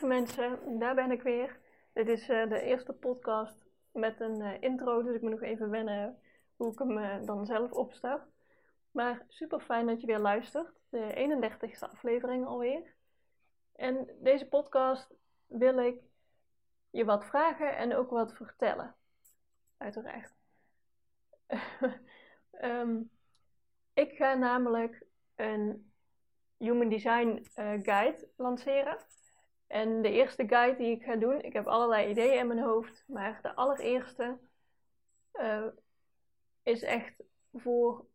Lieve mensen, daar ben ik weer. Dit is uh, de eerste podcast met een uh, intro, dus ik moet nog even wennen hoe ik hem uh, dan zelf opstart. Maar super fijn dat je weer luistert, de 31ste aflevering alweer. En deze podcast wil ik je wat vragen en ook wat vertellen. Uiteraard. um, ik ga namelijk een Human Design Guide lanceren. En de eerste guide die ik ga doen, ik heb allerlei ideeën in mijn hoofd, maar de allereerste uh, is echt voor,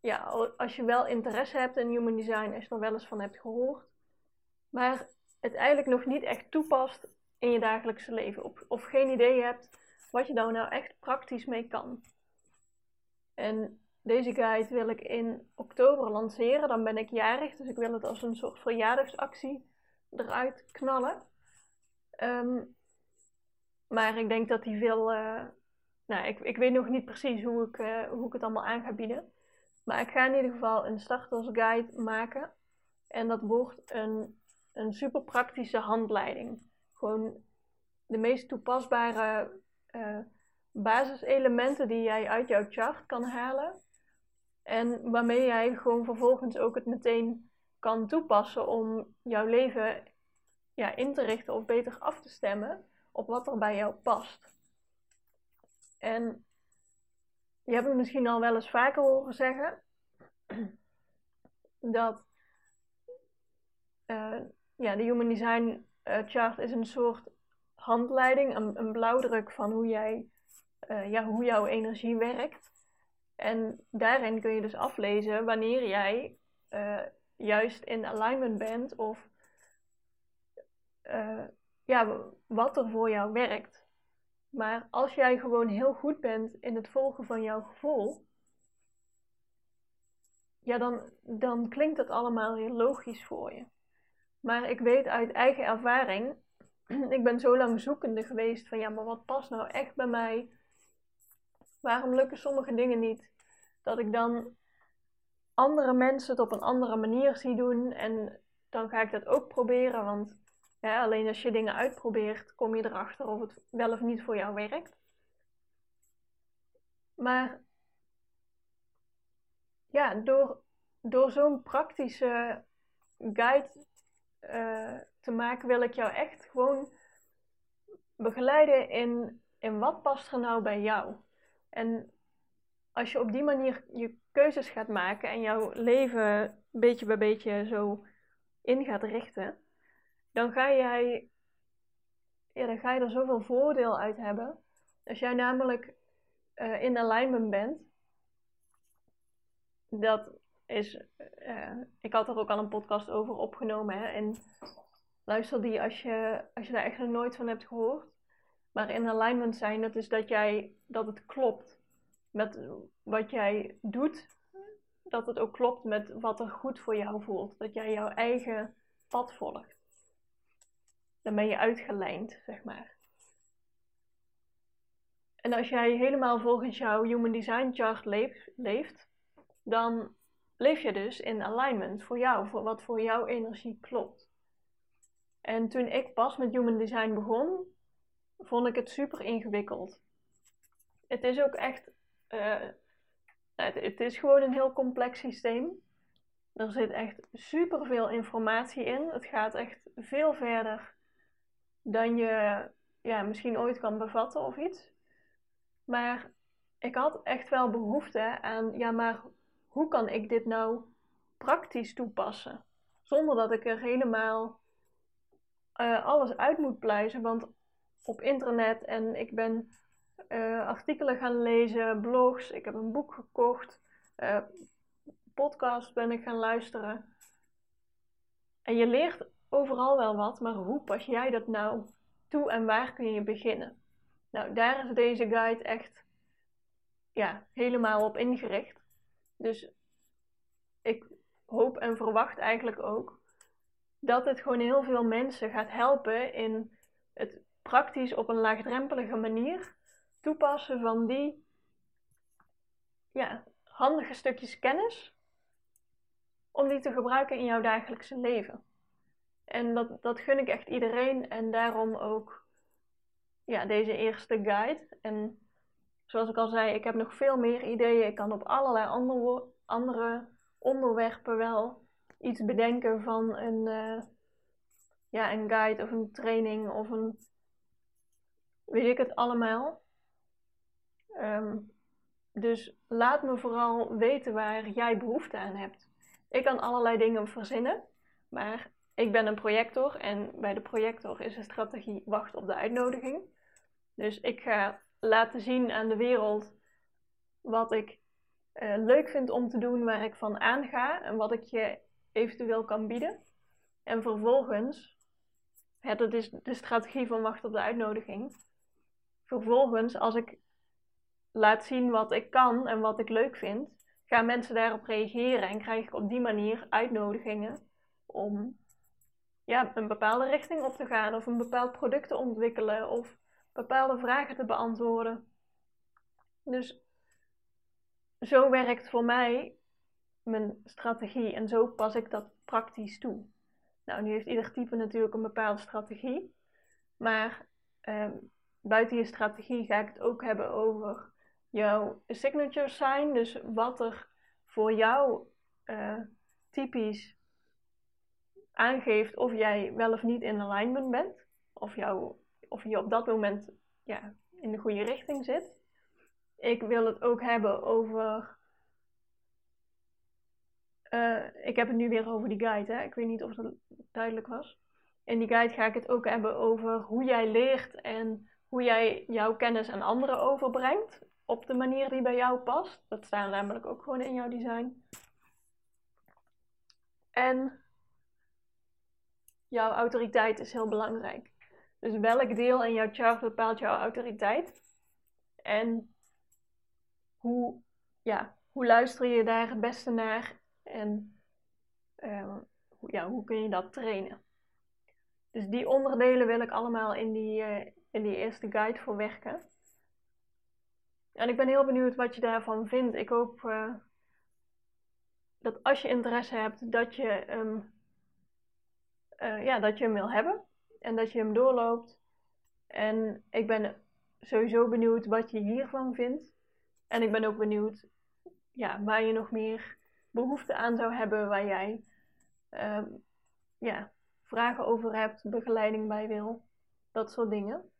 ja, als je wel interesse hebt in human design, als je er wel eens van hebt gehoord, maar het eigenlijk nog niet echt toepast in je dagelijkse leven, of geen idee hebt wat je daar nou echt praktisch mee kan. En deze guide wil ik in oktober lanceren, dan ben ik jarig, dus ik wil het als een soort verjaardagsactie eruit knallen. Um, maar ik denk dat hij veel. Uh, nou, ik, ik weet nog niet precies hoe ik, uh, hoe ik het allemaal aan ga bieden. Maar ik ga in ieder geval een startersguide maken. En dat wordt een, een super praktische handleiding. Gewoon de meest toepasbare uh, basiselementen die jij uit jouw chart kan halen. En waarmee jij gewoon vervolgens ook het meteen kan toepassen om jouw leven ja, in te richten of beter af te stemmen op wat er bij jou past. En je hebt het misschien al wel eens vaker horen zeggen dat uh, ja, de Human Design uh, Chart is een soort handleiding, een, blauwdruk van hoe, jij, uh, ja, hoe jouw energie werkt. En daarin kun je dus aflezen wanneer jij juist in alignment bent of uh, ja, wat er voor jou werkt. Maar als jij gewoon heel goed bent in het volgen van jouw gevoel, ja, dan, dan klinkt het allemaal heel logisch voor je. Maar ik weet uit eigen ervaring, ik ben zo lang zoekende geweest van ja, maar wat past nou echt bij mij? Waarom lukken sommige dingen niet? Dat ik dan andere mensen het op een andere manier zie doen. En dan ga ik dat ook proberen. Want ja, alleen als je dingen uitprobeert, kom je erachter of het wel of niet voor jou werkt. Maar ja, door, door zo'n praktische guide uh, te maken, wil ik jou echt gewoon begeleiden in, in wat past er nou bij jou. En als je op die manier je keuzes gaat maken en jouw leven beetje bij beetje zo in gaat richten, dan ga jij, ja, dan ga je er zoveel voordeel uit hebben. Als jij namelijk uh, in alignment bent, dat is, uh, ik had er ook al een podcast over opgenomen hè, en luister die als je, als je daar echt nog nooit van hebt gehoord. Maar in alignment zijn, dat is dat jij, dat het klopt met wat jij doet, dat het ook klopt met wat er goed voor jou voelt. Dat jij jouw eigen pad volgt. Dan ben je uitgelijnd, zeg maar. En als jij helemaal volgens jouw Human Design Chart leeft, dan leef je dus in alignment voor jou, voor wat voor jouw energie klopt. En toen ik pas met Human Design begon, vond ik het super ingewikkeld. Het is ook echt uh, het, het, is gewoon een heel complex systeem. Er zit echt superveel informatie in. Het gaat echt veel verder dan je ja, misschien ooit kan bevatten of iets. Maar ik had echt wel behoefte aan, ja, maar hoe kan ik dit nou praktisch toepassen? Zonder dat ik er helemaal uh, alles uit moet pluizen. Want op internet en ik ben uh, artikelen gaan lezen, blogs. Ik heb een boek gekocht. Uh, podcast ben ik gaan luisteren. En je leert overal wel wat, maar hoe pas jij dat nou toe en waar kun je beginnen? Nou, daar is deze guide echt ja, helemaal op ingericht. Dus ik hoop en verwacht eigenlijk ook dat het gewoon heel veel mensen gaat helpen in het praktisch op een laagdrempelige manier toepassen van die ja, handige stukjes kennis om die te gebruiken in jouw dagelijkse leven. En dat, dat gun ik echt iedereen en daarom ook ja, deze eerste guide. En zoals ik al zei, ik heb nog veel meer ideeën. Ik kan op allerlei andere, andere onderwerpen wel iets bedenken van een, uh, ja, een guide of een training of een weet ik het allemaal. Um, dus laat me vooral weten waar jij behoefte aan hebt. Ik kan allerlei dingen verzinnen, maar ik ben een projector en bij de projector is de strategie wacht op de uitnodiging. Dus ik ga laten zien aan de wereld wat ik uh, leuk vind om te doen, waar ik van aanga en wat ik je eventueel kan bieden. En vervolgens, dat is de strategie van wacht op de uitnodiging. Vervolgens, als ik laat zien wat ik kan en wat ik leuk vind, gaan mensen daarop reageren en krijg ik op die manier uitnodigingen om ja, een bepaalde richting op te gaan of een bepaald product te ontwikkelen of bepaalde vragen te beantwoorden. Dus zo werkt voor mij mijn strategie en zo pas ik dat praktisch toe. Nou, nu heeft ieder type natuurlijk een bepaalde strategie, maar eh, buiten je strategie ga ik het ook hebben over jouw signature sign, dus wat er voor jou uh, typisch aangeeft of jij wel of niet in alignment bent, of, jou, of je op dat moment ja, in de goede richting zit. Ik wil het ook hebben over. Uh, ik heb het nu weer over die guide, hè? ik weet niet of dat duidelijk was. In die guide ga ik het ook hebben over hoe jij leert en hoe jij jouw kennis aan anderen overbrengt op de manier die bij jou past. Dat staat namelijk ook gewoon in jouw design. En jouw autoriteit is heel belangrijk. Dus welk deel in jouw chart bepaalt jouw autoriteit? En hoe, ja, hoe luister je daar het beste naar? En uh, ja, hoe kun je dat trainen? Dus die onderdelen wil ik allemaal in die, uh, in die eerste guide voor werken. En ik ben heel benieuwd wat je daarvan vindt. Ik hoop uh, dat als je interesse hebt, dat je, uh, ja, dat je hem wil hebben. En dat je hem doorloopt. En ik ben sowieso benieuwd wat je hiervan vindt. En ik ben ook benieuwd ja, waar je nog meer behoefte aan zou hebben. Waar jij uh, ja, vragen over hebt, begeleiding bij wil. Dat soort dingen.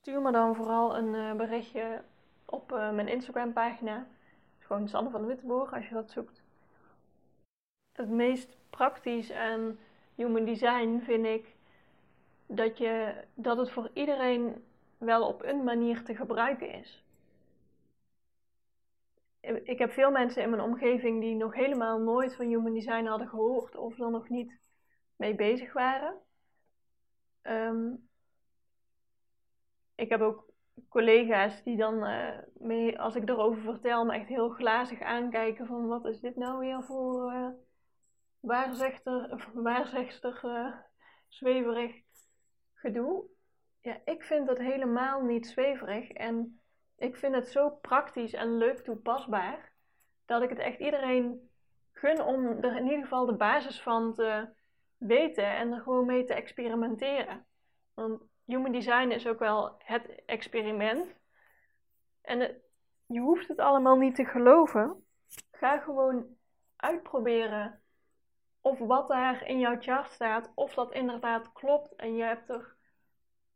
Stuur me dan vooral een uh, berichtje op uh, mijn Instagram pagina. Gewoon Sanne van de Wittenboer als je dat zoekt. Het meest praktisch aan human design vind ik dat, je, dat het voor iedereen wel op een manier te gebruiken is. Ik heb veel mensen in mijn omgeving die nog helemaal nooit van human design hadden gehoord of er nog niet mee bezig waren. Um, ik heb ook collega's die dan, uh, mee, als ik erover vertel, me echt heel glazig aankijken van wat is dit nou weer voor uh, waarzegster, uh, zweverig gedoe. Ja, ik vind dat helemaal niet zweverig en ik vind het zo praktisch en leuk toepasbaar dat ik het echt iedereen gun om er in ieder geval de basis van te weten en er gewoon mee te experimenteren. Want human design is ook wel het experiment. En je hoeft het allemaal niet te geloven. Ga gewoon uitproberen of wat daar in jouw chart staat, of dat inderdaad klopt. En je hebt er,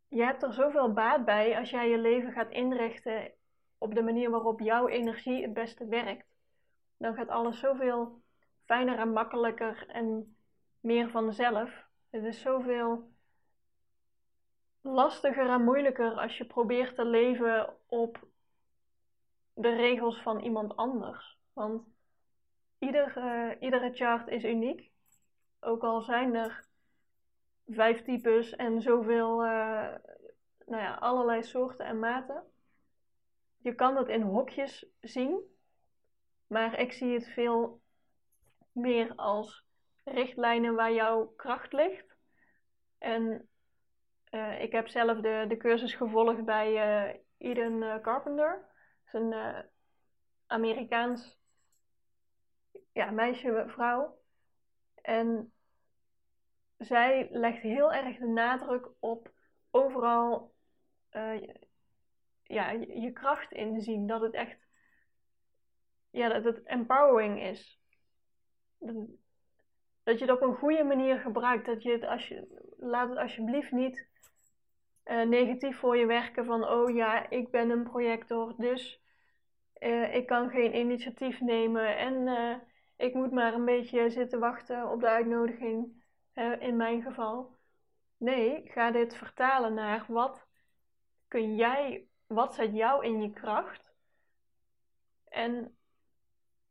je hebt er zoveel baat bij als jij je leven gaat inrichten op de manier waarop jouw energie het beste werkt. Dan gaat alles zoveel fijner en makkelijker en meer vanzelf. Het is zoveel lastiger en moeilijker als je probeert te leven op de regels van iemand anders. Want ieder, uh, iedere chart is uniek. ook al zijn er vijf types en zoveel, uh, nou ja, allerlei soorten en maten. Je kan dat in hokjes zien, maar ik zie het veel meer als richtlijnen waar jouw kracht ligt. En uh, ik heb zelf de, de cursus gevolgd bij uh, Carpenter. Dat is een Amerikaans ja, meisje, vrouw. En zij legt heel erg de nadruk op overal ja, je kracht inzien. Dat het echt ja, dat het empowering is. Dat je het op een goede manier gebruikt. Dat je het, als je, laat het alsjeblieft niet uh, negatief voor je werken van oh ja, ik ben een projector, dus uh, ik kan geen initiatief nemen en uh, ik moet maar een beetje zitten wachten op de uitnodiging, in mijn geval. Nee, ga dit vertalen naar wat kun jij, wat zet jou in je kracht? En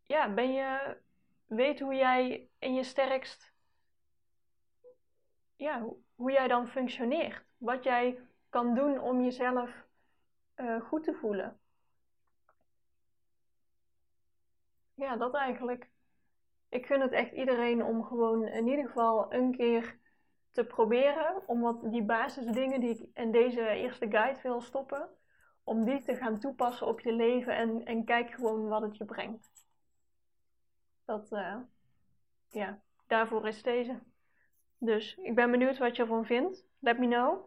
ja, ben je, weet hoe jij in je sterkst, ja, hoe jij dan functioneert. Wat jij kan doen om jezelf uh, goed te voelen. Ja, dat eigenlijk ik gun het echt iedereen om gewoon in ieder geval een keer te proberen. Om wat die basisdingen die ik in deze eerste guide wil stoppen, om die te gaan toepassen op je leven en, en kijk gewoon wat het je brengt. Dat, uh, ja, daarvoor is deze. Dus ik ben benieuwd wat je ervan vindt. Let me know.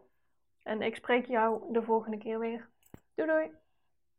En ik spreek jou de volgende keer weer. Doei doei!